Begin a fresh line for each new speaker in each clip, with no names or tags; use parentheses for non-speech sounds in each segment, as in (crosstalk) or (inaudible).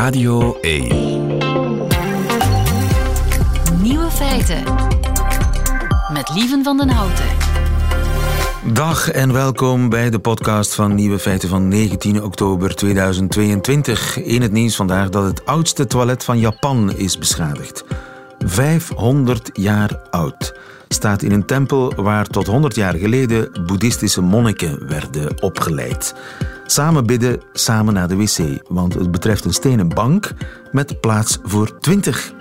Radio 1.
Nieuwe feiten. Met Lieven van den Houten.
Dag en welkom bij de podcast van Nieuwe Feiten van 19 oktober 2022. In het nieuws vandaag dat het oudste toilet van Japan is beschadigd. 500 jaar oud. Staat in een tempel waar tot 100 jaar geleden boeddhistische monniken werden opgeleid. Samen bidden, samen naar de wc, want het betreft een stenen bank met plaats voor 20.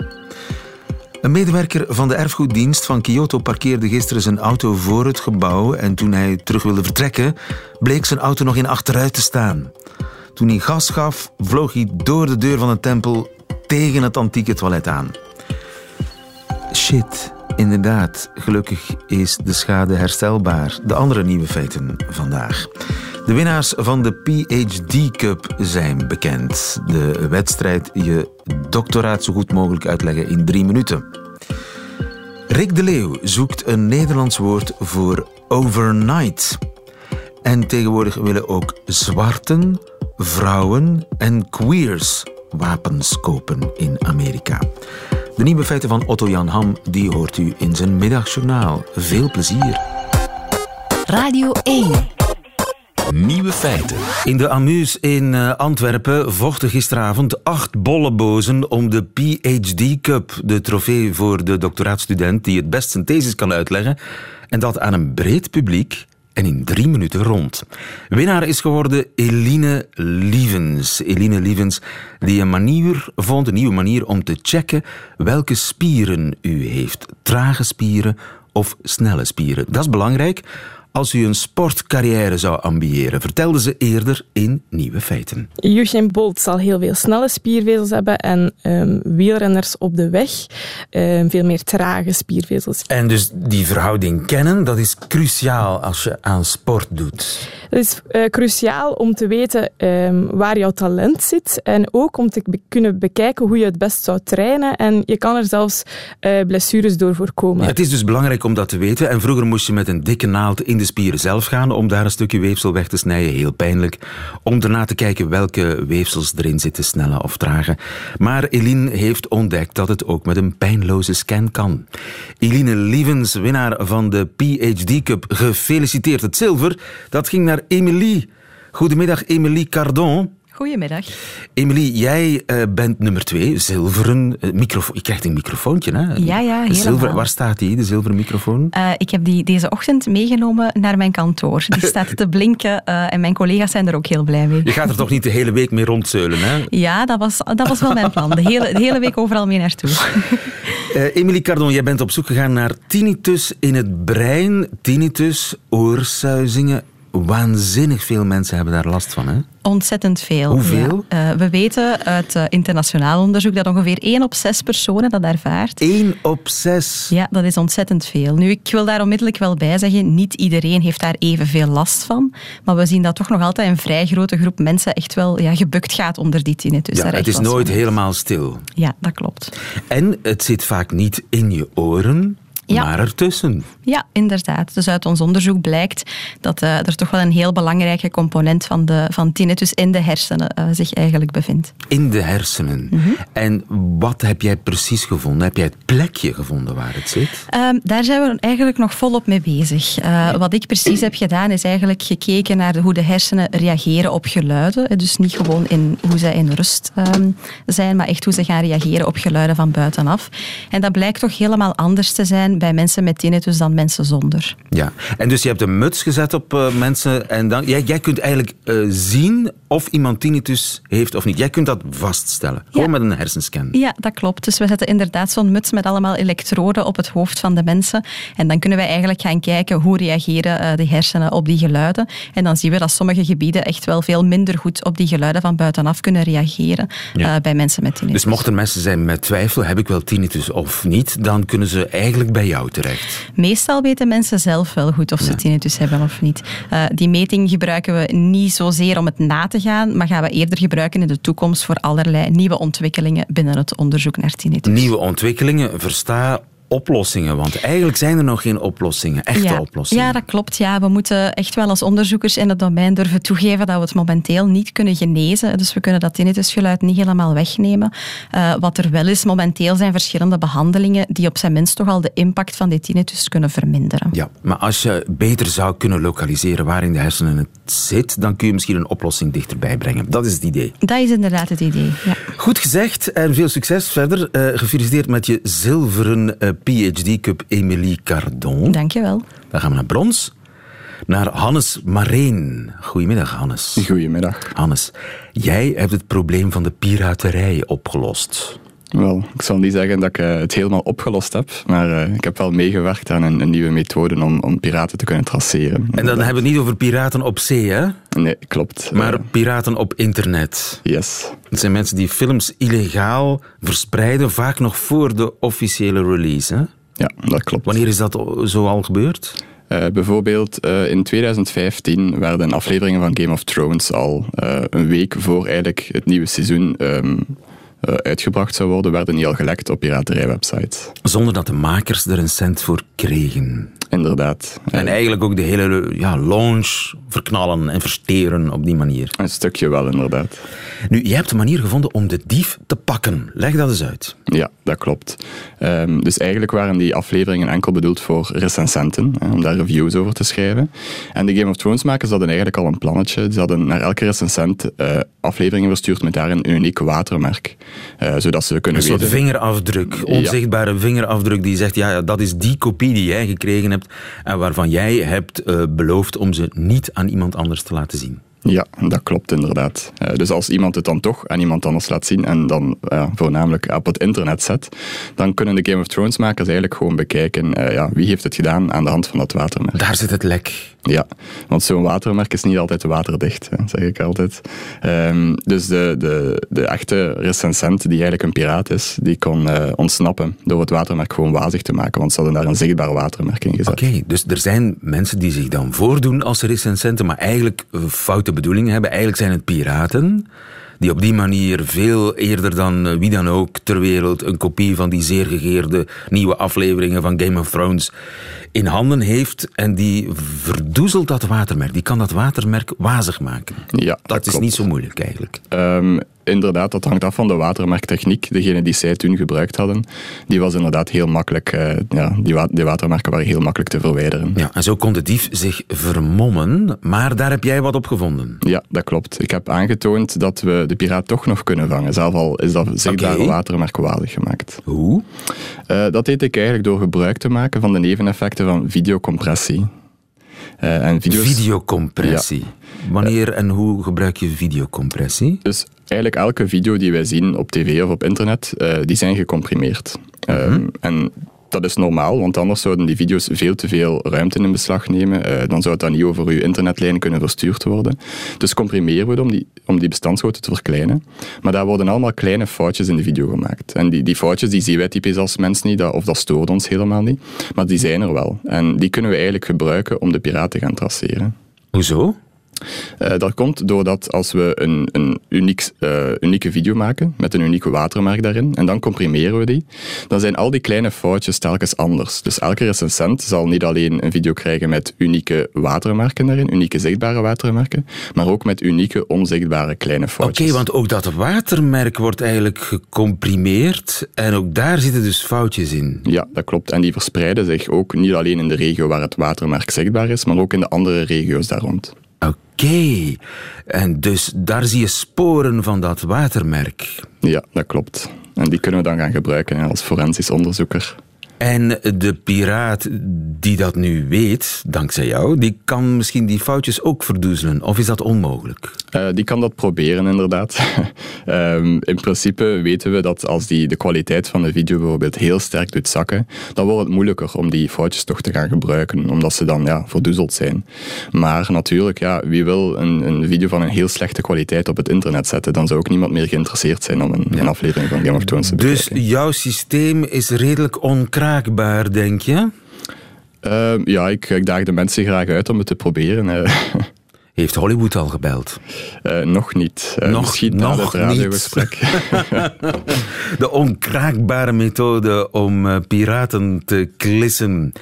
Een medewerker van de erfgoeddienst van Kyoto parkeerde gisteren zijn auto voor het gebouw en toen hij terug wilde vertrekken, bleek zijn auto nog in achteruit te staan. Toen hij gas gaf, vloog hij door de deur van de tempel tegen het antieke toilet aan. Shit, inderdaad. Gelukkig is de schade herstelbaar. De andere nieuwe feiten vandaag. De winnaars van de PhD Cup zijn bekend. De wedstrijd je doctoraat zo goed mogelijk uitleggen in drie minuten. Rick de Leeuw zoekt een Nederlands woord voor overnight. En tegenwoordig willen ook zwarten, vrouwen en queers wapens kopen in Amerika. De nieuwe feiten van Otto Jan Ham die hoort u in zijn middagjournaal. Veel plezier.
Radio 1.
Nieuwe feiten.
In de Amus in eh, Antwerpen vochten gisteravond acht bollebozen om de PhD Cup, de trofee voor de doctoraatstudent die het best zijn thesis kan uitleggen. En dat aan een breed publiek en in drie minuten rond. Winnaar is geworden Eline Lievens. Eline Lievens die een manier vond, een nieuwe manier om te checken welke spieren u heeft. Trage spieren of snelle spieren. Dat is belangrijk als u een sportcarrière zou ambiëren, vertelde ze eerder in Nieuwe Feiten.
Usain Bolt zal heel veel snelle spiervezels hebben en um, wielrenners op de weg um, veel meer trage spiervezels.
En dus die verhouding kennen, dat is cruciaal als je aan sport doet.
Het is uh, cruciaal om te weten um, waar jouw talent zit en ook om te kunnen bekijken hoe je het best zou trainen. En je kan er zelfs uh, blessures door voorkomen.
Het is dus belangrijk om dat te weten. En vroeger moest je met een dikke naald in de spieren zelf gaan om daar een stukje weefsel weg te snijden. Heel pijnlijk. Om daarna te kijken welke weefsels erin zitten, snelle of trage. Maar Eline heeft ontdekt dat het ook met een pijnloze scan kan. Eline Lievens, winnaar van de PhD Cup, gefeliciteerd. Het zilver, dat ging naar Emilie. Goedemiddag, Emilie Cardon.
Goedemiddag.
Emilie, jij uh, bent nummer twee, zilveren uh, microfoon. Je krijgt een microfoontje, hè?
Ja, ja, helemaal.
Zilver, waar staat die, de zilveren microfoon?
Uh, ik heb die deze ochtend meegenomen naar mijn kantoor. Die (laughs) staat te blinken en mijn collega's zijn er ook heel blij mee.
Je gaat er toch niet de hele week mee rondzeulen, hè?
Ja, dat was, dat was wel mijn plan. De hele, de hele week overal mee naartoe. (laughs)
Emilie Cardon, jij bent op zoek gegaan naar tinnitus in het brein. Tinnitus, oorsuizingen, waanzinnig veel mensen hebben daar last van, hè?
Ontzettend veel.
Hoeveel?
Ja. Uh, we weten uit uh, internationaal onderzoek dat ongeveer 1 op 6 personen dat ervaart.
1 op 6?
Ja, dat is ontzettend veel. Nu, ik wil daar onmiddellijk wel bij zeggen, niet iedereen heeft daar evenveel last van. Maar we zien dat toch nog altijd een vrij grote groep mensen echt wel ja, gebukt gaat onder die tinnitus.
Ja, het is nooit helemaal stil.
Ja, dat klopt.
En het zit vaak niet in je oren, ja. maar ertussen.
Ja, inderdaad. Dus uit ons onderzoek blijkt dat uh, er toch wel een heel belangrijke component van, de, van tinnitus in de hersenen uh, zich eigenlijk bevindt.
In de hersenen. Mm -hmm. En wat heb jij precies gevonden? Heb jij het plekje gevonden waar het zit?
Uh, daar zijn we eigenlijk nog volop mee bezig. Uh, wat ik precies heb gedaan is eigenlijk gekeken naar hoe de hersenen reageren op geluiden. Dus niet gewoon in hoe zij in rust um, zijn, maar echt hoe ze gaan reageren op geluiden van buitenaf. En dat blijkt toch helemaal anders te zijn bij mensen met tinnitus dan mensen zonder.
Ja, en dus je hebt een muts gezet op uh, mensen en dan, jij, jij kunt eigenlijk uh, zien of iemand tinnitus heeft of niet. Jij kunt dat vaststellen, gewoon ja. met een hersenscan.
Ja, dat klopt. Dus we zetten inderdaad zo'n muts met allemaal elektroden op het hoofd van de mensen en dan kunnen we eigenlijk gaan kijken hoe reageren uh, de hersenen op die geluiden. En dan zien we dat sommige gebieden echt wel veel minder goed op die geluiden van buitenaf kunnen reageren ja. bij mensen met tinnitus.
Dus mochten mensen zijn met twijfel, heb ik wel tinnitus of niet, dan kunnen ze eigenlijk bij jou terecht.
Meestal weten mensen zelf wel goed of ze ja. tinnitus hebben of niet. Uh, die meting gebruiken we niet zozeer om het na te gaan, maar gaan we eerder gebruiken in de toekomst voor allerlei nieuwe ontwikkelingen binnen het onderzoek naar tinnitus.
Nieuwe ontwikkelingen, versta oplossingen? Want eigenlijk zijn er nog geen oplossingen, echte
ja,
oplossingen.
Ja, dat klopt. Ja. We moeten echt wel als onderzoekers in het domein durven toegeven dat we het momenteel niet kunnen genezen. Dus we kunnen dat tinnitusgeluid niet helemaal wegnemen. Uh, wat er wel is momenteel zijn verschillende behandelingen die op zijn minst toch al de impact van die tinnitus kunnen verminderen.
Ja, maar als je beter zou kunnen lokaliseren waar in de hersenen het zit, dan kun je misschien een oplossing dichterbij brengen. Dat is het idee.
Dat is inderdaad het idee, ja.
Goed gezegd en veel succes verder. Uh, gefeliciteerd met je zilveren uh, PhD Cup Emilie Cardon.
Dankjewel.
Dan gaan we naar brons. Naar Hannes Mareen. Goedemiddag, Hannes.
Goedemiddag.
Hannes, jij hebt het probleem van de piraterij opgelost.
Wel, ik zal niet zeggen dat ik uh, het helemaal opgelost heb, maar uh, ik heb wel meegewerkt aan een, een, nieuwe methode om, om piraten te kunnen traceren.
En dan hebben we het niet over piraten op zee, hè?
Nee, klopt.
Maar uh, piraten op internet.
Yes.
Het zijn mensen die films illegaal verspreiden, vaak nog voor de officiële release, hè?
Ja, dat klopt.
Wanneer is dat zo al gebeurd?
Uh, bijvoorbeeld uh, in 2015 werden afleveringen van Game of Thrones al uh, een week voor eigenlijk het nieuwe seizoen um, uitgebracht zou worden, werden die al gelekt op piraterijwebsites.
Zonder dat de makers er een cent voor kregen.
Inderdaad.
En eigenlijk ook de hele ja, launch verknallen en versteren op die manier.
Een stukje wel, inderdaad.
Nu, je hebt een manier gevonden om de dief te pakken. Leg dat eens uit.
Ja, dat klopt. Um, dus eigenlijk waren die afleveringen enkel bedoeld voor recensenten, hè, om daar reviews over te schrijven. En de Game of Thrones makers hadden eigenlijk al een plannetje. Ze hadden naar elke recensent uh, afleveringen verstuurd met daarin een uniek watermerk. Uh, zodat ze kunnen
een
weten...
soort vingerafdruk, onzichtbare ja. vingerafdruk die zegt, ja, ja, dat is die kopie die jij gekregen hebt en waarvan jij hebt uh, beloofd om ze niet aan iemand anders te laten zien.
Ja, dat klopt inderdaad. Uh, dus als iemand het dan toch aan iemand anders laat zien en dan uh, voornamelijk op het internet zet, dan kunnen de Game of Thrones makers eigenlijk gewoon bekijken uh, ja, wie heeft het gedaan aan de hand van dat watermerk.
Daar zit het lek.
Ja, want zo'n watermerk is niet altijd waterdicht, hè, zeg ik altijd. Um, dus de, de, de echte recensent die eigenlijk een piraat is, die kon ontsnappen door het watermerk gewoon wazig te maken, want ze hadden daar een zichtbaar watermerk in gezet.
Oké, okay, dus er zijn mensen die zich dan voordoen als recensenten, maar eigenlijk foute bedoelingen hebben. Eigenlijk zijn het piraten die op die manier veel eerder dan wie dan ook ter wereld een kopie van die zeer gegeerde nieuwe afleveringen van Game of Thrones in handen heeft en die verdoezelt dat watermerk. Die kan dat watermerk wazig maken.
Ja, dat,
dat is
klopt.
niet zo moeilijk eigenlijk.
Um, inderdaad, dat hangt af van de watermerktechniek. Degene die zij toen gebruikt hadden, die was inderdaad heel makkelijk, uh, ja, die, wa die, watermerken waren heel makkelijk te verwijderen.
Ja, en zo kon de dief zich vermommen, maar daar heb jij wat op gevonden.
Ja, dat klopt. Ik heb aangetoond dat we de piraat toch nog kunnen vangen, zelf al is dat zichtbare okay. watermerk waardig gemaakt.
Hoe?
Uh, dat deed ik eigenlijk door gebruik te maken van de neveneffecten van videocompressie.
Uh, en video's... Videocompressie. Ja. Wanneer en hoe gebruik je videocompressie?
Dus eigenlijk elke video die wij zien op tv of op internet, uh, die zijn gecomprimeerd. Uh -huh. um, en dat is normaal, want anders zouden die video's veel te veel ruimte in beslag nemen. Uh, dan zou het dan niet over uw internetlijn kunnen verstuurd worden. Dus comprimeren we het om die, om die bestandsgrootte te verkleinen. Maar daar worden allemaal kleine foutjes in de video gemaakt. En die, die foutjes die zien wij typisch als mens niet, dat, of dat stoort ons helemaal niet. Maar die zijn er wel. En die kunnen we eigenlijk gebruiken om de piraten te gaan traceren.
Hoezo?
Uh, dat komt doordat als we een, een uniek, uh, unieke video maken met een unieke watermerk daarin en dan comprimeren we die, dan zijn al die kleine foutjes telkens anders. Dus elke recensent zal niet alleen een video krijgen met unieke watermerken daarin, unieke zichtbare watermerken, maar ook met unieke onzichtbare kleine foutjes.
Oké, okay, want ook dat watermerk wordt eigenlijk gecomprimeerd en ook daar zitten dus foutjes in.
Ja, dat klopt. En die verspreiden zich ook niet alleen in de regio waar het watermerk zichtbaar is, maar ook in de andere regio's daar rond.
Oké, en dus daar zie je sporen van dat watermerk.
Ja, dat klopt. En die kunnen we dan gaan gebruiken als forensisch onderzoeker.
En de piraat die dat nu weet, dankzij jou, die kan misschien die foutjes ook verdoezelen. Of is dat onmogelijk?
Uh, die kan dat proberen, inderdaad. um, (laughs) in principe weten we dat als die de kwaliteit van de video bijvoorbeeld heel sterk doet zakken, dan wordt het moeilijker om die foutjes toch te gaan gebruiken, omdat ze dan ja, verdoezeld zijn. Maar natuurlijk, ja, wie wil een, een video van een heel slechte kwaliteit op het internet zetten, dan zou ook niemand meer geïnteresseerd zijn om een, ja. een aflevering van Game of Thrones te
bekijken. Dus jouw systeem is redelijk onkraakbaar, denk je?
Uh, ja, ik, ik daag de mensen graag uit om het te proberen. (laughs)
Heeft Hollywood al gebeld?
Uh, nog niet. Uh,
nog
misschien
nog
na het radiogesprek. (laughs)
de onkraakbare methode om uh, piraten te klissen.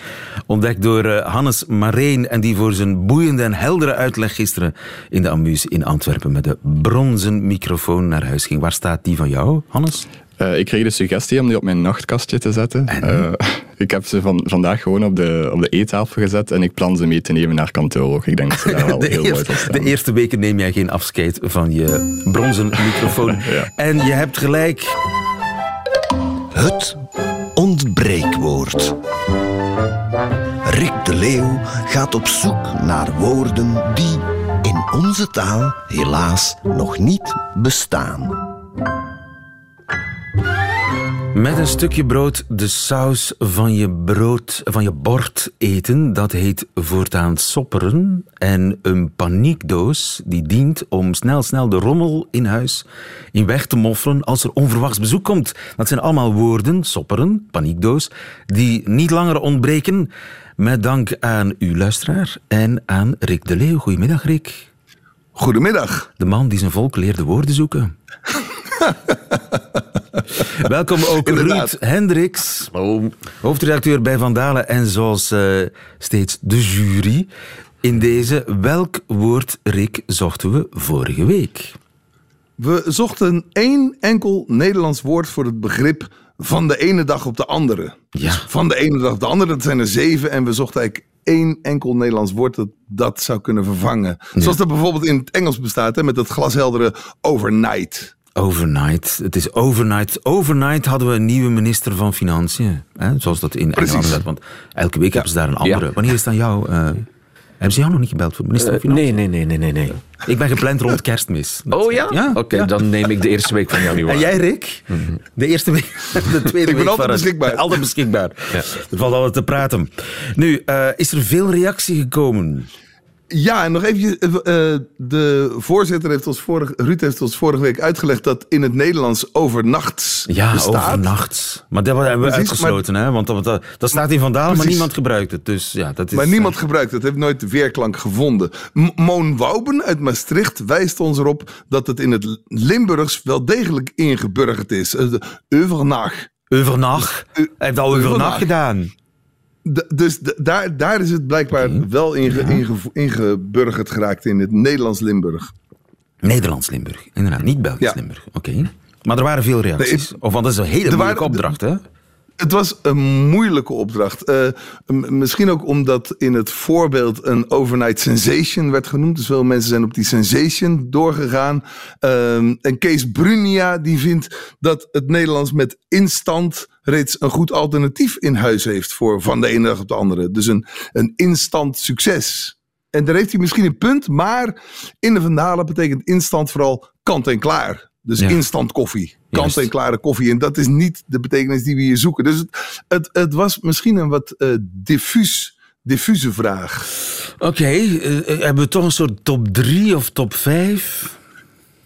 Ontdekt door Hannes Mareen en die voor zijn boeiende en heldere uitleg gisteren in de Amuse in Antwerpen met de bronzen microfoon naar huis ging. Waar staat die van jou, Hannes?
Uh, ik kreeg de suggestie om die op mijn nachtkastje te zetten. Uh, (laughs) ik heb ze van, vandaag gewoon op de, op de eettafel gezet en ik plan ze mee te nemen naar kantoor. Ik denk dat ze daar (laughs) wel
de
heel mooi zal staan.
De eerste weken neem jij geen afscheid van je bronzen microfoon. (laughs)
ja.
En je hebt gelijk.
Het ontbreekwoord. Rick de Leeuw gaat op zoek naar woorden die in onze taal helaas nog niet bestaan.
Met een stukje brood de saus van je brood, van je bord eten, dat heet voortaan sopperen. En een paniekdoos, die dient om snel, snel de rommel in huis in weg te moffelen als er onverwachts bezoek komt. Dat zijn allemaal woorden, sopperen, paniekdoos, die niet langer ontbreken. Met dank aan uw luisteraar en aan Rick de Leeuw. Goedemiddag, Rick.
Goedemiddag.
De man die zijn volk leerde woorden zoeken. (laughs) (laughs) Welkom ook
Inderdaad.
Ruud Hendricks, hoofdredacteur bij Vandalen en zoals uh, steeds de jury. In deze, welk woord, Rick, zochten we vorige week?
We zochten één enkel Nederlands woord voor het begrip van de ene dag op de andere.
Ja.
Dus van de ene dag op de andere, dat zijn er zeven. En we zochten eigenlijk één enkel Nederlands woord dat dat zou kunnen vervangen. Zoals dat bijvoorbeeld in het Engels bestaat, hè, met dat glasheldere overnight.
Overnight. Het is overnight. Overnight hadden we een nieuwe minister van Financiën. Hè? Zoals dat in
Precies.
Engeland gaat. Want elke week hebben ze daar een andere.
Ja.
Wanneer is dan jou? eh, hebben ze jou nog niet gebeld voor minister van
Eh,
Financiën?
nee, nee, nee, nee, nee, nee.
Ik ben gepland rond kerstmis. Dat-
Oh ja?
Ja.
Oké,
ja.
dan neem ik de eerste week van januari.
En jij, Rick? De eerste week, (laughs) de tweede
Ik ben
week
altijd
van het-
beschikbaar. (laughs)
Altijd beschikbaar.
Ja.
Er valt altijd te praten. Nu, eh, is er veel reactie gekomen?
Ja, en nog even, de voorzitter heeft ons vorige, Ruud heeft ons vorige week uitgelegd dat in het Nederlands overnachts
Ja,
bestaat.
overnacht. Maar dat hebben we
Precies,
uitgesloten, hè? Want dat, dat, dat staat in Vandalen, maar niemand gebruikt het. Dus ja, dat is...
Maar niemand gebruikt het, heeft nooit de weerklank gevonden. M- Moon Wouben uit Maastricht wijst ons erop dat het in het Limburgs wel degelijk ingeburgerd is. Eh, de Overnacht.
Overnacht. Hij heeft al Overnacht. gedaan.
Dus daar, daar is het blijkbaar wel inge, inge, ingeburgerd geraakt in het Nederlands Limburg.
Nederlands Limburg. Inderdaad, niet Belgisch
Ja.
Limburg. Oké. Maar er waren veel reacties.
Nee,
of want dat is een hele moeilijke opdracht, hè?
Het was een moeilijke opdracht. Eh, misschien ook omdat in het voorbeeld een overnight sensation werd genoemd. Dus veel mensen zijn op die sensation doorgegaan. Ehm, en Kees Brunia die vindt dat het Nederlands met instant reeds een goed alternatief in huis heeft voor van de ene dag op de andere. Dus een, een instant succes. En daar heeft hij misschien een punt, maar in de Vandalen betekent instant vooral kant en klaar. Dus
Ja.
instant koffie. Kant
Juist.
en klare koffie. En dat is niet de betekenis die we hier zoeken. Dus het, het, het was misschien een wat eh diffuus, diffuse vraag.
Oké, eh, eh, hebben we toch een soort top 3 of top 5?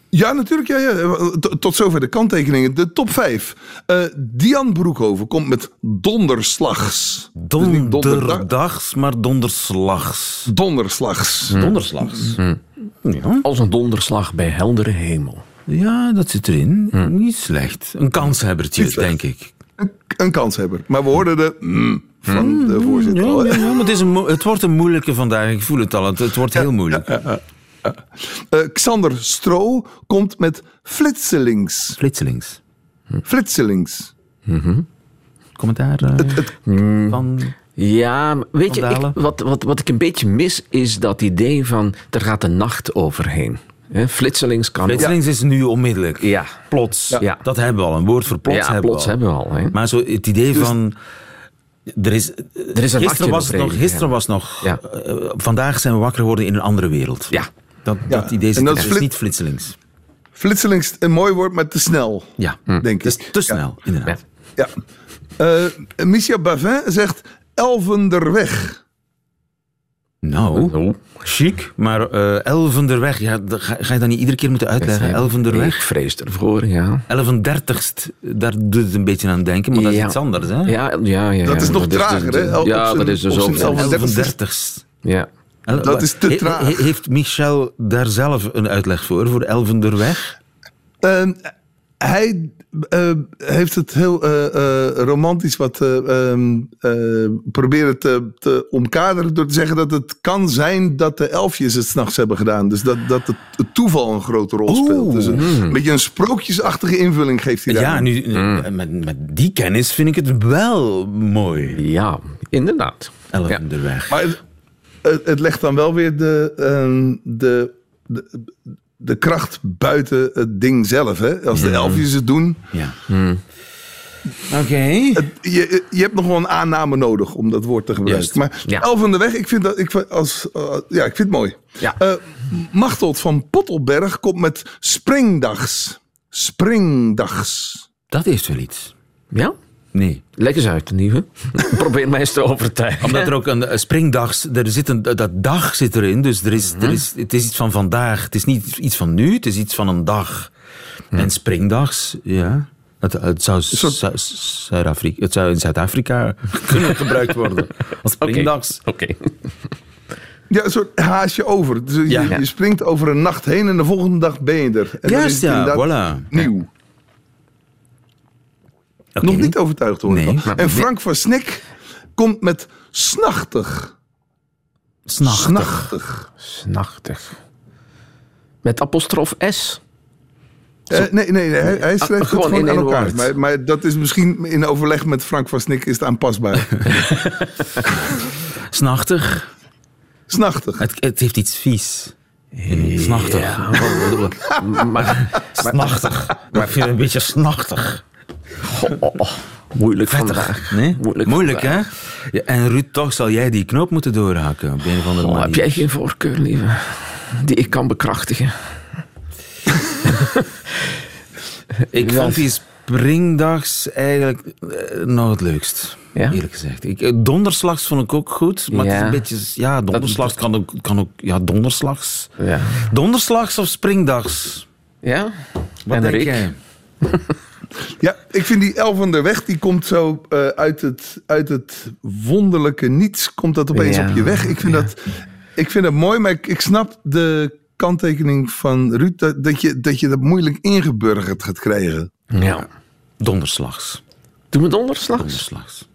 Ja, natuurlijk. Ja, ja. Tot, zover de kanttekeningen. De top 5. Eh Dian Broekhoven komt met donderslags. Dus
Donderdags, maar donderslags.
donderslags.
Donderslags. Ja.
Als een donderslag bij heldere hemel.
Ja, dat zit erin. Niet slecht. Een kanshebbertje, denk ik.
Een, een kanshebber. Maar we hoorden de mm van de voorzitter.
Ja, maar het, is een, het wordt een moeilijke vandaag. Ik voel het al. Het, het wordt heel moeilijk.
Eh, Xander Stro komt met flitselings.
Flitselings.
Flitselings.
Commentaar eh, van...
Ja, weet je, ik, wat, wat, wat ik een beetje mis, is dat idee van er gaat de nacht overheen. Hè, flitselings kan ook.
Flitselings is nu onmiddellijk.
Ja.
Plots.
Ja.
Dat hebben we al. Een woord voor plots
ja,
hebben
plots
we al.
hebben we al. Hè.
Maar zo het idee van... Er is,
Er is een
gisteren was het nog, gisteren
ja.
was nog
Ja.
eh, vandaag zijn we wakker geworden in een andere wereld.
Ja.
Dat,
Ja.
dat idee zit
dat is
niet flitselings.
Flitselings, een mooi woord, maar te snel.
Ja,
Denk ik.
te snel, inderdaad.
Ja. Eh Micha Bavin zegt Elvenderweg.
Nou,
Oh.
chic. Maar eh Elvenderweg, ja, dat ga, ga je dat niet iedere keer moeten uitleggen?
Ik
Elvenderweg?
vrees ervoor, ja.
Elvendertigst, daar doet het een beetje aan denken, maar dat is
Ja.
iets anders, hè?
Ja, ja, ja.
Dat is nog
dus-
trager,
dus-
hè? Op
Ja,
zijn-
dat is dus
zijn
ook... Ja.
Dat is te traag.
he- heeft Michel daar zelf een uitleg voor, voor Elvenderweg?
Ehm, hij eh, heeft het heel eh, eh, romantisch wat eh, ehm, eh, proberen te, te omkaderen door te zeggen dat het kan zijn dat de elfjes het s'nachts hebben gedaan. Dus dat, dat het, het toeval een grote rol speelt. Dus een, een beetje een sprookjesachtige invulling geeft hij daar.
Ja, nu, eh, met, met die kennis vind ik het wel mooi.
Ja, inderdaad.
Elvenderweg.
Maar het, het, het legt dan wel weer de, ehm, de, de, de kracht buiten het ding zelf. Hè? Als de elfjes het doen.
Ja. Oké.
Het- je, je hebt nog wel een aanname nodig om dat woord te gebruiken. Maar
Ja.
El van der Weg, ik vind, dat, ik, als, eh, ja, ik vind het mooi.
Ja.
Eh, Machteld van Pottelberg komt met Springdags. Springdags.
Dat heeft wel iets.
Ja?
Nee.
Leg eens uit, nieuwe. (laughs) Probeer mij eens te overtuigen.
Omdat er ook een, een springdags, er zit een, dat dag zit erin, dus er is, er is, het is iets van vandaag. Het is niet iets van nu, het is iets van een dag. En springdags, ja. Het, het, zou, Zu- Zuid-Afrika, het zou in Zuid-Afrika (laughs) kunnen gebruikt worden. Als (laughs)
Oké.
springdags.
Oké.
Ja, een soort haasje over. Dus je,
Ja.
je springt over een nacht heen en de volgende dag ben je er. En dan is
Juist,
het
ja, voilà.
Nieuw. Nog niet overtuigd hoor.
Nee.
En Frank van Snik komt met Snachtig.
Snachtig.
Snachtig.
Snachtig. Met apostrof S.
Eh, nee, nee, nee, hij, hij schrijft
Ah,
het
gewoon
gewoon
in
aan
één
elkaar.
woord.
Maar, maar dat is misschien in overleg met Frank van Snik is het aanpasbaar. (laughs)
Snachtig.
Snachtig.
Het, het heeft iets vies. Snachtig.
Ja, maar, maar,
Snachtig. Maar ik vind het een beetje snachtig.
Oh, moeilijk vandaag.
Nee?
Moeilijk,
Moeilijk, hè? Ja, en Ruud, toch zal jij die knoop moeten doorhaken op een
Oh, heb jij geen voorkeur, lieve? Die ik kan bekrachtigen. (laughs)
Ik
Ja.
vond die springdags eigenlijk eh, nog het leukst.
Ja?
Eerlijk gezegd. Ik, eh, donderslags vond ik ook goed. Maar het is
Ja.
een beetje... Ja, donderslags kan ook... Kan ook ja, donderslags.
Ja.
Donderslags of springdags?
Ja?
Wat
en
denk
Rick?
jij? (laughs)
Ja, ik vind die El van der Weg, die komt zo eh, uit, het, uit het wonderlijke niets, komt dat opeens
Ja,
op je weg. Ik vind, dat, ik vind dat mooi, maar ik, ik snap de kanttekening van Ruud, dat, dat, je, dat je dat moeilijk ingeburgerd gaat krijgen.
Ja.
Donderslags.
Doen we donderslags?
Donderslags.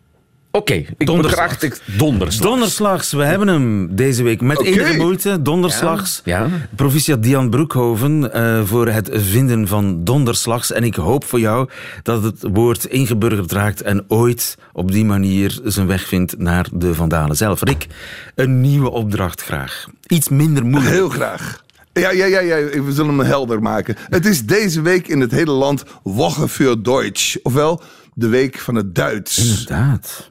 Oké, ik
Donderslag.
donderslag.
Donderslags, we hebben hem deze week met
Oké.
enige moeite. Donderslags.
Ja.
Proficiat Dian Broekhoven eh, voor het vinden van donderslags. En ik hoop voor jou dat het woord ingeburgerd raakt en ooit op die manier zijn weg vindt naar de Vandalen zelf. Rick, een nieuwe opdracht graag. Iets minder moeilijk.
Heel graag. Ja, ja, ja, ja, we zullen hem helder maken. Het is deze week in het hele land Woche für Deutsch, ofwel de week van het Duits.
Inderdaad.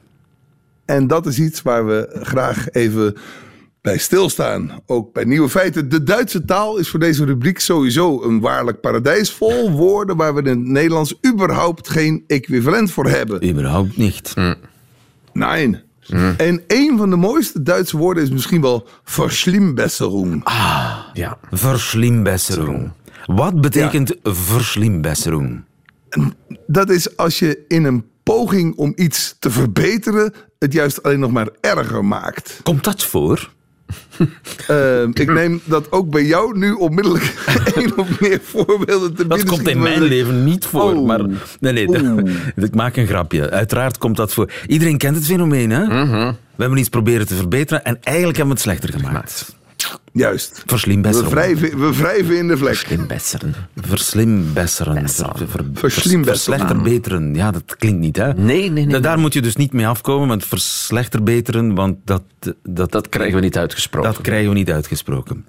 En dat is iets waar we graag even bij stilstaan. Ook bij nieuwe feiten. De Duitse taal is voor deze rubriek sowieso een waarlijk paradijs vol woorden waar we in het Nederlands überhaupt geen equivalent voor hebben.
Überhaupt niet.
Nee. En een van de mooiste Duitse woorden is misschien wel verslimbesserung.
Ja.
Verslimbesserung. Wat betekent verslimbesserung?
Dat is als je in een poging om iets te verbeteren het juist alleen nog maar erger maakt.
Komt dat voor? (laughs)
Eh, ik neem dat ook bij jou nu onmiddellijk (laughs) één of meer voorbeelden te
Dat
binnen
komt in mijn leven niet voor.
Oh.
Maar, nee, nee, dat- (laughs) ik maak een grapje. Uiteraard komt dat voor. Iedereen kent het fenomeen, hè?
Mhm.
We hebben iets proberen te verbeteren en eigenlijk hebben we het slechter gemaakt.
Juist. We
Verslimbesseren.
wrijven, we wrijven in de vlek.
Verslimbesseren. Ver, ver, ver,
Verslimbesseren.
Verslechterbeteren. Ja, dat klinkt niet, hè?
Nee, nee, nee.
Da- Daar moet je dus niet mee afkomen met verslechterbeteren, want dat, dat,
Dat krijgen we niet uitgesproken.
Dat krijgen we niet uitgesproken.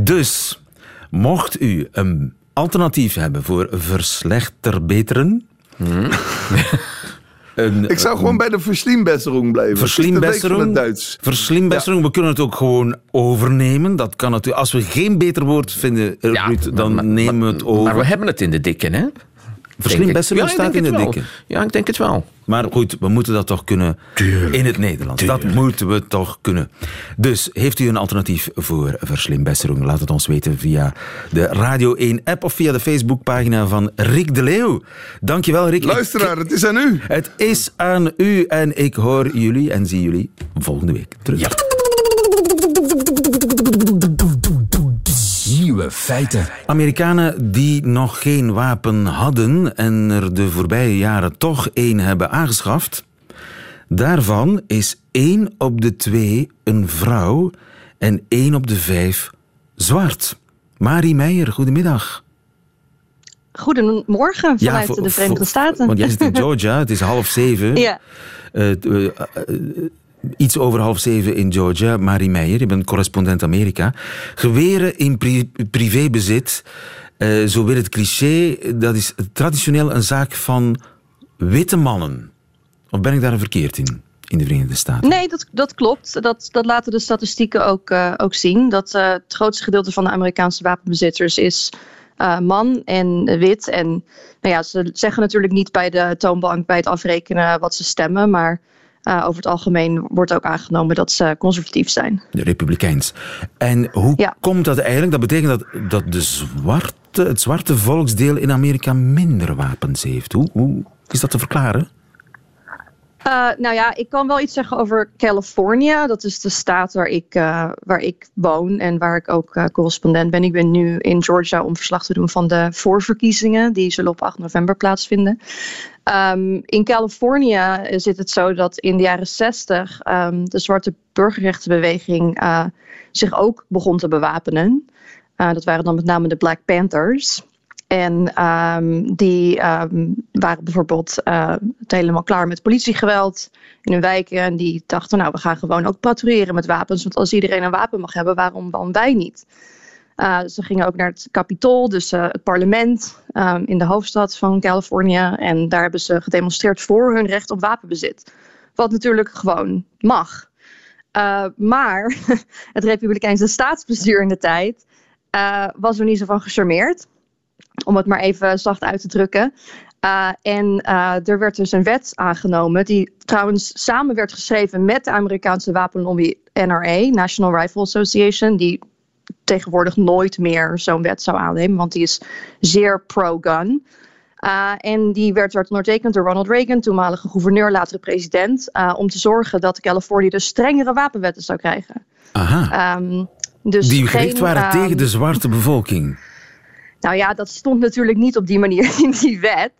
Dus, mocht u een alternatief hebben voor verslechterbeteren...
Hmm. (laughs)
een,
Ik zou gewoon bij de verslimbesserung blijven.
Verslimbesserung.
het Duits.
Verslimbesserung, we kunnen het ook gewoon overnemen. Dat kan natuurlijk. Als we geen beter woord vinden,
Ja,
Ruud, dan
maar-
nemen we het over.
Maar we hebben het in de dikke, hè?
Verslimbesserung
Denk ik.
staat
Ja,
in
ik
de
denk het
dikke.
wel. Ja, ik denk het wel.
Maar goed, we moeten dat toch kunnen in het Nederlands. Dat moeten we toch kunnen. Dus heeft u een alternatief voor verslimbesserung? Laat het ons weten via de Radio 1 app of via de Facebookpagina van Rick de Leeuw. Dankjewel, Rick.
Luisteraar, het is aan u.
Het is aan u en ik hoor jullie en zie jullie volgende week terug.
Nieuwe feiten.
Amerikanen die nog geen wapen hadden en er de voorbije jaren toch één hebben aangeschaft, daarvan is één op de twee een vrouw en één op de vijf zwart. Marie Meijer, goedemiddag.
Goedemorgen vanuit
voor-
de Verenigde Staten.
Want jij zit in Georgia, het is half zeven. (laughs)
ja.
Eh, eh, eh, iets over half zeven in Georgia. Marie Meijer, je bent correspondent Amerika. Geweren in pri- privébezit, eh, zo wil het cliché, dat is traditioneel een zaak van witte mannen. Of ben ik daar verkeerd in, in de Verenigde Staten?
Nee, dat, dat klopt. Dat, dat laten de statistieken ook, eh, ook zien. Dat eh, het grootste gedeelte van de Amerikaanse wapenbezitters is man en wit. En nou ja, ze zeggen natuurlijk niet bij de toonbank bij het afrekenen wat ze stemmen. Maar eh, over het algemeen wordt ook aangenomen dat ze conservatief zijn.
De Republikeins. En hoe
Ja.
komt dat eigenlijk? Dat betekent dat, dat de zwarte, het zwarte volksdeel in Amerika minder wapens heeft. Hoe, hoe is dat te verklaren?
Eh, nou ja, ik kan wel iets zeggen over California. Dat is de staat waar ik, eh, waar ik woon en waar ik ook eh, correspondent ben. Ik ben nu in Georgia om verslag te doen van de voorverkiezingen. Die zullen op 8 november plaatsvinden. Ehm, in California zit het zo dat in de jaren 60 ehm, de zwarte burgerrechtenbeweging zich ook begon te bewapenen. Dat waren dan met name de Black Panthers. En ehm, die ehm, waren bijvoorbeeld eh, helemaal klaar met politiegeweld in hun wijken. En die dachten, nou, we gaan gewoon ook patrouilleren met wapens. Want als iedereen een wapen mag hebben, waarom dan wij niet? Eh, ze gingen ook naar het Capitool, dus eh, het parlement ehm, in de hoofdstad van Californië. En daar hebben ze gedemonstreerd voor hun recht op wapenbezit. Wat natuurlijk gewoon mag. Maar (laughs) het Republikeinse staatsbestuur in de tijd was er niet zo van gecharmeerd om het maar even zacht uit te drukken. Uh, en uh, er werd dus een wet aangenomen, die trouwens samen werd geschreven met de Amerikaanse wapenlobby NRA, National Rifle Association, die tegenwoordig nooit meer zo'n wet zou aannemen, want die is zeer pro-gun. Uh, en die werd, werd ondertekend door Ronald Reagan, toenmalige gouverneur, latere president, om te zorgen dat Californië dus strengere wapenwetten zou krijgen.
Aha.
Um, dus
die gericht waren
um,
tegen de zwarte bevolking.
Nou ja, dat stond natuurlijk niet op die manier (laughs) in die wet.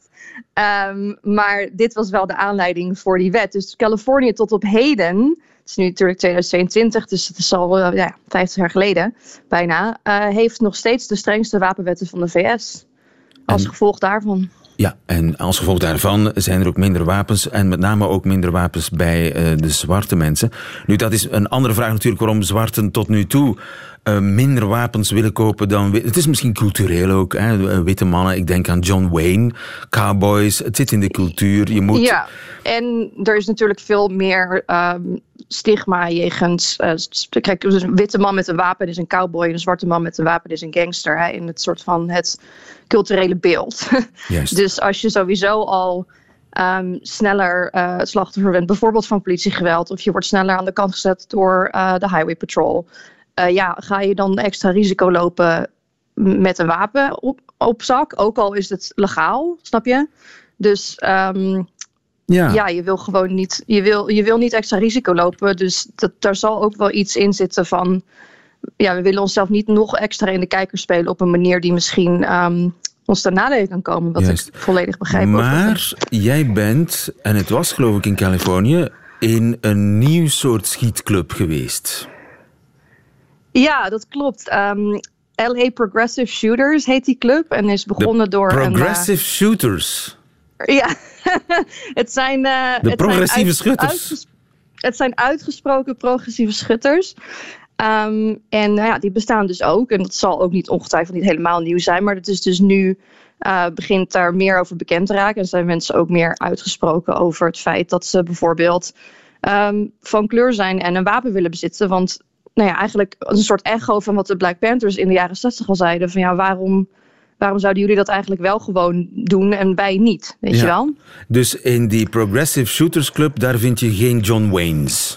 Um, maar dit was wel de aanleiding voor die wet. Dus Californië tot op heden, het is nu natuurlijk 2022, dus het is al uh, ja, 50 jaar geleden bijna, uh, heeft nog steeds de strengste wapenwetten van de VS. Als en, gevolg daarvan.
Ja, en als gevolg daarvan zijn er ook minder wapens en met name ook minder wapens bij uh, de zwarte mensen. Nu, dat is een andere vraag natuurlijk waarom zwarten tot nu toe uh, minder wapens willen kopen dan... Het is misschien cultureel ook, hè? witte mannen. Ik denk aan John Wayne, cowboys. Het zit in de cultuur. Je moet...
Ja, en er is natuurlijk veel meer um, stigma jegens... Uh, kijk, dus een witte man met een wapen is een cowboy... en een zwarte man met een wapen is een gangster. Hè? In het soort van het culturele beeld. (laughs)
Juist.
dus als je sowieso al... Um, sneller uh, slachtoffer bent, bijvoorbeeld van politiegeweld, of je wordt sneller aan de kant gezet door uh, de Highway Patrol. Uh, ja, ga je dan extra risico lopen met een wapen op, op zak? Ook al is het legaal, snap je? Dus um, ja. ja, je wil gewoon niet, je wil, je wil niet extra risico lopen. Dus dat, daar zal ook wel iets in zitten van. Ja, we willen onszelf niet nog extra in de kijker spelen op een manier die misschien um, ons ten nadele kan komen. Wat Juist. ik volledig begrijp.
Maar jij bent, en het was geloof ik in Californië, in een nieuw soort schietclub geweest.
Ja, dat klopt. Um, LA Progressive Shooters heet die club en is begonnen door.
Progressive een, uh, Shooters.
Ja, (laughs) het zijn. Uh,
de
het
progressieve
zijn
schutters.
het zijn uitgesproken progressieve schutters. Um, en nou ja, die bestaan dus ook. En dat zal ook niet ongetwijfeld niet helemaal nieuw zijn. Maar het is dus nu. Uh, begint daar meer over bekend te raken. En zijn mensen ook meer uitgesproken over het feit dat ze bijvoorbeeld um, van kleur zijn en een wapen willen bezitten. Want nou ja, eigenlijk een soort echo van wat de Black Panthers in de jaren 60 al zeiden. Van ja, waarom, waarom zouden jullie dat eigenlijk wel gewoon doen en wij niet? Weet
ja.
je wel?
Dus in die Progressive Shooters Club, daar vind je geen John Waynes.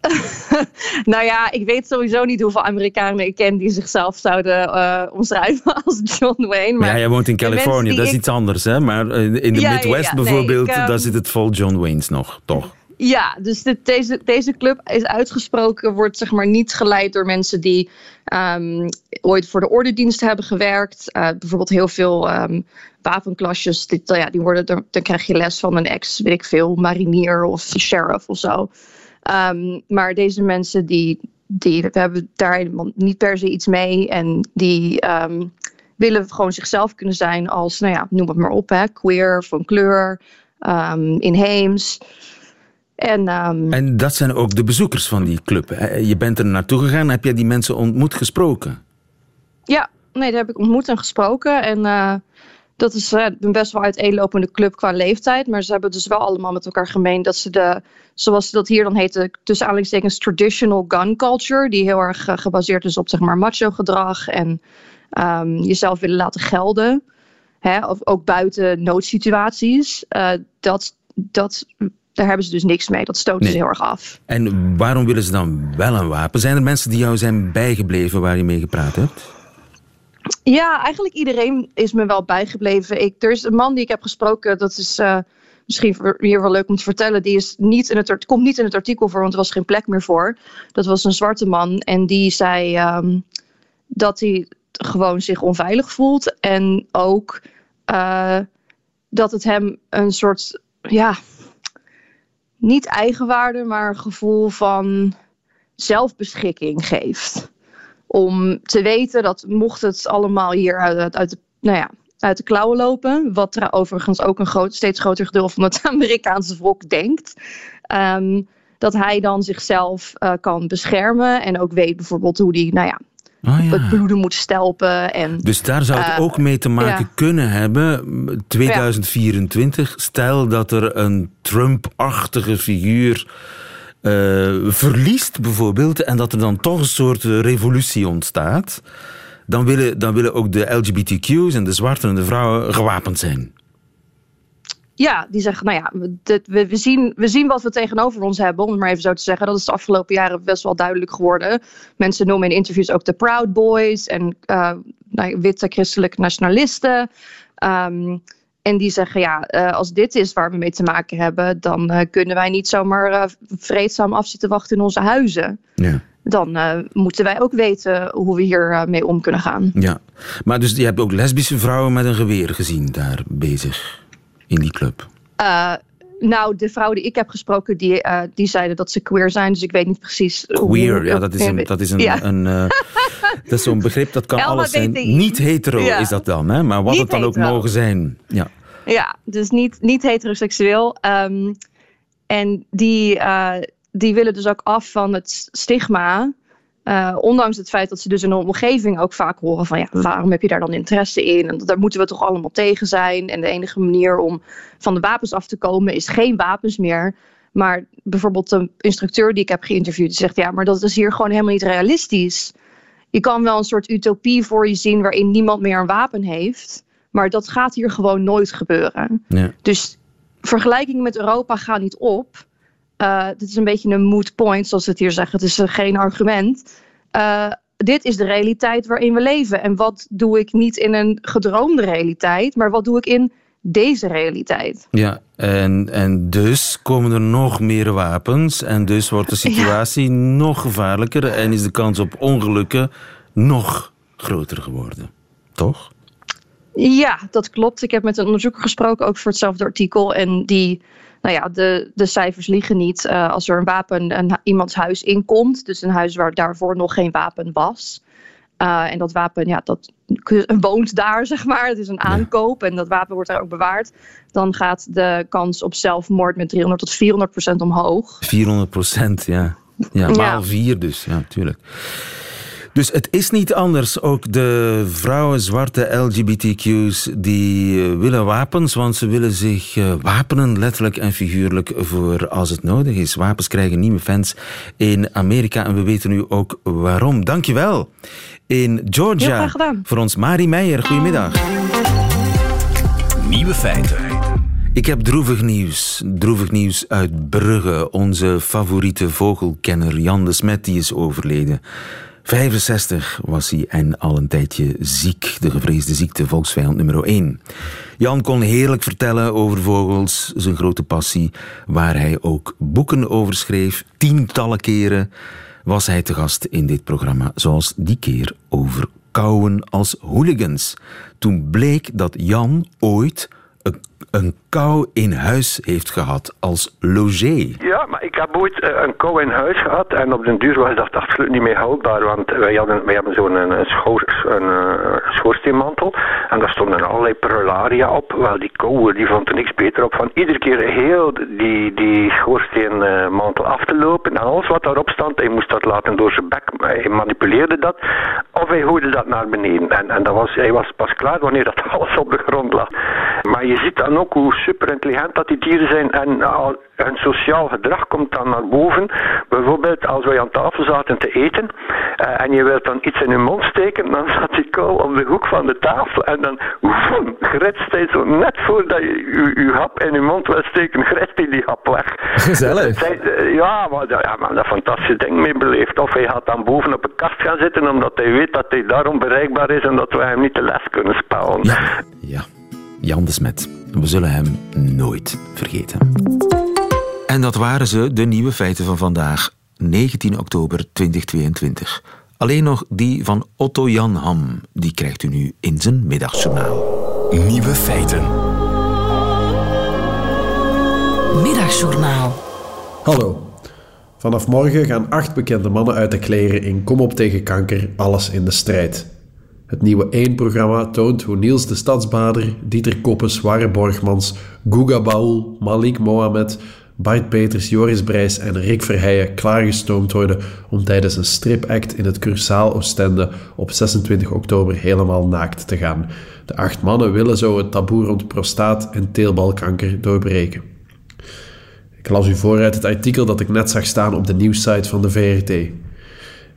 (laughs)
nou ja, ik weet sowieso niet hoeveel Amerikanen ik ken die zichzelf zouden uh, omschrijven (laughs) als John Wayne. Maar
ja, jij woont in Californië, dat is ik... iets anders, hè? Maar in de
ja,
Midwest
ja,
bijvoorbeeld,
nee, ik, um...
daar zit het vol John Waynes nog, toch?
Ja, dus dit, deze, deze club is uitgesproken, wordt zeg maar niet geleid door mensen die ehm, ooit voor de ordendienst hebben gewerkt. Uh, bijvoorbeeld heel veel um, wapenklasjes, ja, die worden, dan, krijg je les van een ex, weet ik veel, marinier of sheriff of zo. Um, maar deze mensen die, die hebben daar niet per se iets mee en die willen gewoon zichzelf kunnen zijn als, nou ja, noem het maar op, hè, queer, van kleur, inheems. En, um,
en dat zijn ook de bezoekers van die club. Je bent er naartoe gegaan, heb jij die mensen ontmoet, gesproken?
Ja, nee, die heb ik ontmoet en gesproken. En uh, dat is uh, een best wel uiteenlopende club qua leeftijd. Maar ze hebben dus wel allemaal met elkaar gemeen dat ze de, zoals ze dat hier dan heet, tussen aanhalingstekens traditional gun culture, die heel erg uh, gebaseerd is op zeg maar macho gedrag en um, jezelf willen laten gelden. Hè, of ook buiten noodsituaties. dat, dat daar hebben ze dus niks mee. Dat stoten ze heel erg af.
En waarom willen ze dan wel een wapen? Zijn er mensen die jou zijn bijgebleven waar je mee gepraat hebt?
Ja, eigenlijk iedereen is me wel bijgebleven. Ik, er is een man die ik heb gesproken, dat is uh, misschien hier wel leuk om te vertellen. Die is niet in het, komt niet in het artikel voor, want er was geen plek meer voor. Dat was een zwarte man en die zei um, dat hij gewoon zich onveilig voelt. En ook uh, dat het hem een soort, ja, niet eigenwaarde, maar een gevoel van zelfbeschikking geeft. Om te weten dat mocht het allemaal hier uit, de, nou ja, uit de klauwen lopen, wat er overigens ook een groot, steeds groter gedeelte van het (laughs) Amerikaanse volk denkt, um, dat hij dan zichzelf uh, kan beschermen en ook weet bijvoorbeeld hoe die, nou ja, Oh, ja. het bloeden moet stelpen. En,
dus daar zou het uh, ook mee te maken ja. kunnen hebben. 2024, stel dat er een Trump-achtige figuur uh, verliest bijvoorbeeld en dat er dan toch een soort revolutie ontstaat. Dan willen, dan willen ook de LGBTQ's en de zwarten en de vrouwen gewapend zijn.
Ja, die zeggen, nou ja, we, we, zien, we zien wat we tegenover ons hebben, om het maar even zo te zeggen. Dat is de afgelopen jaren best wel duidelijk geworden. Mensen noemen in interviews ook de Proud Boys en uh, nou, witte christelijke nationalisten. Um, en die zeggen, ja, uh, als dit is waar we mee te maken hebben, dan uh, kunnen wij niet zomaar vreedzaam af zitten wachten in onze huizen. Ja. Dan moeten wij ook weten hoe we hier mee om kunnen gaan.
Ja, maar dus je hebt ook lesbische vrouwen met een geweer gezien daar bezig in die club?
Uh, nou, de vrouwen die ik heb gesproken, die, uh, die zeiden dat ze queer zijn. Dus ik weet niet precies.
Queer, hoe, ja, dat is een, dat is een, ja. een uh, (laughs) dat is zo'n begrip, dat kan Elma alles zijn. Niet hetero ja. is dat dan, hè? maar wat niet het dan hetero. ook mogen zijn. Ja,
ja dus niet, niet heteroseksueel. Um, en die, uh, die willen dus ook af van het stigma uh, ondanks het feit dat ze dus in een omgeving ook vaak horen van ja, waarom heb je daar dan interesse in? En daar moeten we toch allemaal tegen zijn. En de enige manier om van de wapens af te komen is geen wapens meer. Maar bijvoorbeeld de instructeur die ik heb geïnterviewd, die zegt ja, maar dat is hier gewoon helemaal niet realistisch. Je kan wel een soort utopie voor je zien waarin niemand meer een wapen heeft. Maar dat gaat hier gewoon nooit gebeuren. Ja. Dus vergelijkingen met Europa gaan niet op. Uh, dit is een beetje een moot point, zoals ze het hier zeggen. Het is uh, geen argument. Uh, dit is de realiteit waarin we leven. En wat doe ik niet in een gedroomde realiteit, maar wat doe ik in deze realiteit?
Ja, en, en dus komen er nog meer wapens. En dus wordt de (laughs) situatie ja. nog gevaarlijker. En is de kans op ongelukken nog groter geworden. Toch?
Ja, dat klopt. Ik heb met een onderzoeker gesproken, ook voor hetzelfde artikel. En die nou ja, de, de cijfers liegen niet. Uh, als er een wapen een, iemands huis inkomt, dus een huis waar daarvoor nog geen wapen was. Uh, en dat wapen, ja, dat woont daar, (laughs) zeg maar. Het is een aankoop en dat wapen wordt daar ook bewaard. Dan gaat de kans op zelfmoord met 300 tot 400 procent omhoog.
400 procent, ja. Ja, maal ja. vier dus, ja, tuurlijk. Dus het is niet anders. Ook de vrouwen, zwarte LGBTQ's, die eh, willen wapens, want ze willen zich uh, wapenen, letterlijk en figuurlijk, voor als het nodig is. Wapens krijgen nieuwe fans in Amerika en we weten nu ook waarom. Dankjewel. In Georgia, voor ons Marie Meijer. Goedemiddag.
Nieuwe feiten.
Ik heb droevig nieuws. Droevig nieuws uit Brugge. Onze favoriete vogelkenner Jan de Smet die is overleden. 65 was hij en al een tijdje ziek, de gevreesde ziekte, volksvijand nummer 1. Jan kon heerlijk vertellen over vogels, zijn grote passie, waar hij ook boeken over schreef. Tientallen keren was hij te gast in dit programma, zoals die keer over kauwen als hooligans. Toen bleek dat Jan ooit een, een kou in huis heeft gehad als logé.
Ja, maar ik heb ooit eh, een kou in huis gehad en op den duur was dat absoluut niet meer houdbaar, want wij, hadden, wij hebben zo'n een, een, een uh, schoorsteenmantel en daar stonden allerlei prularia op. Wel, die kou die vond er niks beter op van iedere keer heel die, die schoorsteenmantel af te lopen en alles wat daarop stond, hij moest dat laten door zijn bek, hij manipuleerde dat of hij gooide dat naar beneden en, en dat was, hij was pas klaar wanneer dat (laughs) alles op de grond lag. Maar je ziet dan ook hoe super intelligent dat die dieren zijn en hun sociaal gedrag komt dan naar boven. Bijvoorbeeld als wij aan tafel zaten te eten uh, en je wilt dan iets in je mond steken, dan zat die kou op de hoek van de tafel en dan woem, gritst hij zo net voordat je je hap in je mond wil steken, gritst hij die hap weg.
Gezellig.
Zij, uh, ja, maar, ja, maar dat fantastische ding mee beleefd. Of hij gaat dan boven op een kast gaan zitten omdat hij weet dat hij daarom bereikbaar is en dat wij hem niet de les kunnen spelen.
Ja, ja. Jan de Smet. We zullen hem nooit vergeten. En dat waren ze, de nieuwe feiten van vandaag, 19 oktober 2022. Alleen nog die van Otto Jan Ham, die krijgt u nu in zijn middagjournaal.
Nieuwe feiten.
Middagjournaal.
Hallo. Vanaf morgen gaan acht bekende mannen uit de kleren in Kom op tegen kanker, alles in de strijd. Het nieuwe 1-programma toont hoe Niels de Stadsbader, Dieter Koppes, Warre Borgmans, Guga Baul, Malik Mohamed, Bart Peters, Joris Brijs en Rick Verheijen klaargestoomd worden om tijdens een stripact in het Cursaal Oostende op 26 oktober helemaal naakt te gaan. De acht mannen willen zo het taboe rond prostaat- en teelbalkanker doorbreken. Ik las u voor uit het artikel dat ik net zag staan op de nieuwssite van de VRT.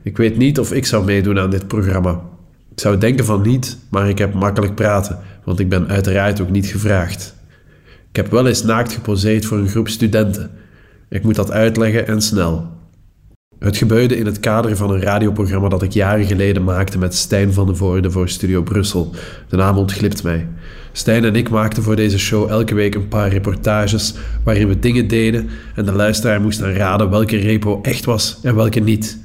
Ik weet niet of ik zou meedoen aan dit programma. Ik zou denken van niet, maar ik heb makkelijk praten, want ik ben uiteraard ook niet gevraagd. Ik heb wel eens naakt geposeerd voor een groep studenten. Ik moet dat uitleggen en snel. Het gebeurde in het kader van een radioprogramma dat ik jaren geleden maakte met Stijn van de Voorde voor Studio Brussel. De naam ontglipt mij. Stijn en ik maakten voor deze show elke week een paar reportages waarin we dingen deden en de luisteraar moest raden welke repo echt was en welke niet.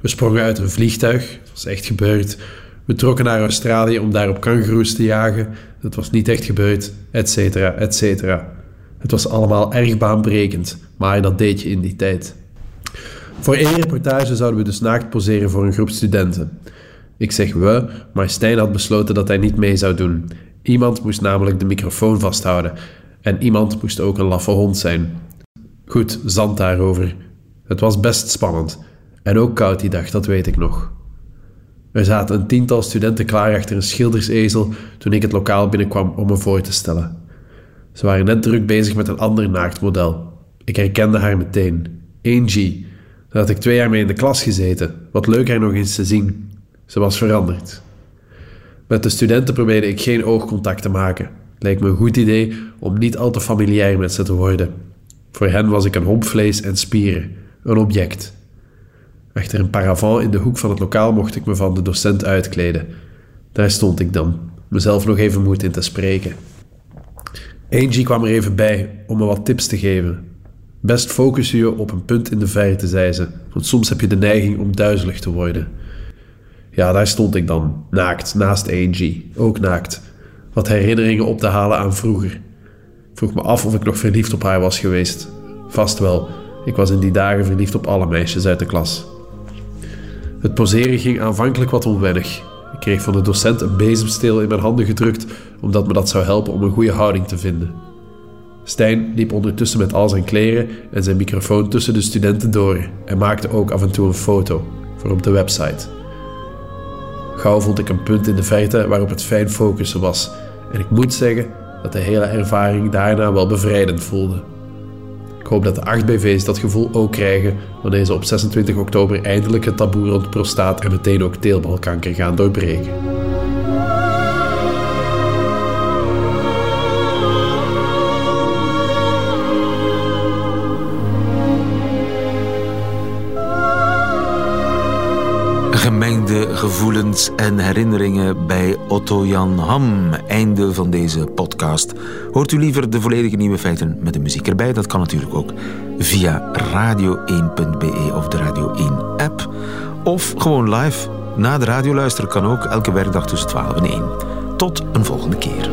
We sprongen uit een vliegtuig, dat was echt gebeurd. We trokken naar Australië om daar op kangoeroes te jagen, dat was niet echt gebeurd, et cetera, et cetera. Het was allemaal erg baanbrekend, maar dat deed je in die tijd. Voor één reportage zouden we dus naakt poseren voor een groep studenten. Ik zeg we, maar Stijn had besloten dat hij niet mee zou doen. Iemand moest namelijk de microfoon vasthouden en iemand moest ook een laffe hond zijn. Goed, zand daarover. Het was best spannend. En ook koud die dag, dat weet ik nog. Er zaten een tiental studenten klaar achter een schildersezel toen ik het lokaal binnenkwam om me voor te stellen. Ze waren net druk bezig met een ander naaktmodel. Ik herkende haar meteen. Angie. Daar had ik twee jaar mee in de klas gezeten. Wat leuk haar nog eens te zien. Ze was veranderd. Met de studenten probeerde ik geen oogcontact te maken. Leek me een goed idee om niet al te familiair met ze te worden. Voor hen was ik een homp vlees en spieren, een object. Achter een paravent in de hoek van het lokaal mocht ik me van de docent uitkleden. Daar stond ik dan, mezelf nog even moed in te spreken. Angie kwam er even bij om me wat tips te geven. Best focus je op een punt in de verte, zei ze, want soms heb je de neiging om duizelig te worden. Ja, daar stond ik dan, naakt, naast Angie, ook naakt. Wat herinneringen op te halen aan vroeger. Vroeg me af of ik nog verliefd op haar was geweest. Vast wel, ik was in die dagen verliefd op alle meisjes uit de klas. Het poseren ging aanvankelijk wat onwennig. Ik kreeg van de docent een bezemsteel in mijn handen gedrukt, omdat me dat zou helpen om een goede houding te vinden. Stijn liep ondertussen met al zijn kleren en zijn microfoon tussen de studenten door en maakte ook af en toe een foto voor op de website. Gauw vond ik een punt in de verte waarop het fijn focussen was en ik moet zeggen dat de hele ervaring daarna wel bevrijdend voelde. Hoop dat de 8 BV's dat gevoel ook krijgen wanneer ze op 26 oktober eindelijk het taboe rond prostaat en meteen ook teelbalkanker gaan doorbreken.
Gemengde gevoelens en herinneringen bij Otto Jan Ham. Einde van deze podcast. Hoort u liever de volledige nieuwe feiten met de muziek erbij? Dat kan natuurlijk ook via radio1.be of de Radio 1 app. Of gewoon live. Na de radio luisteren kan ook elke werkdag tussen 12 en 1. Tot een volgende keer.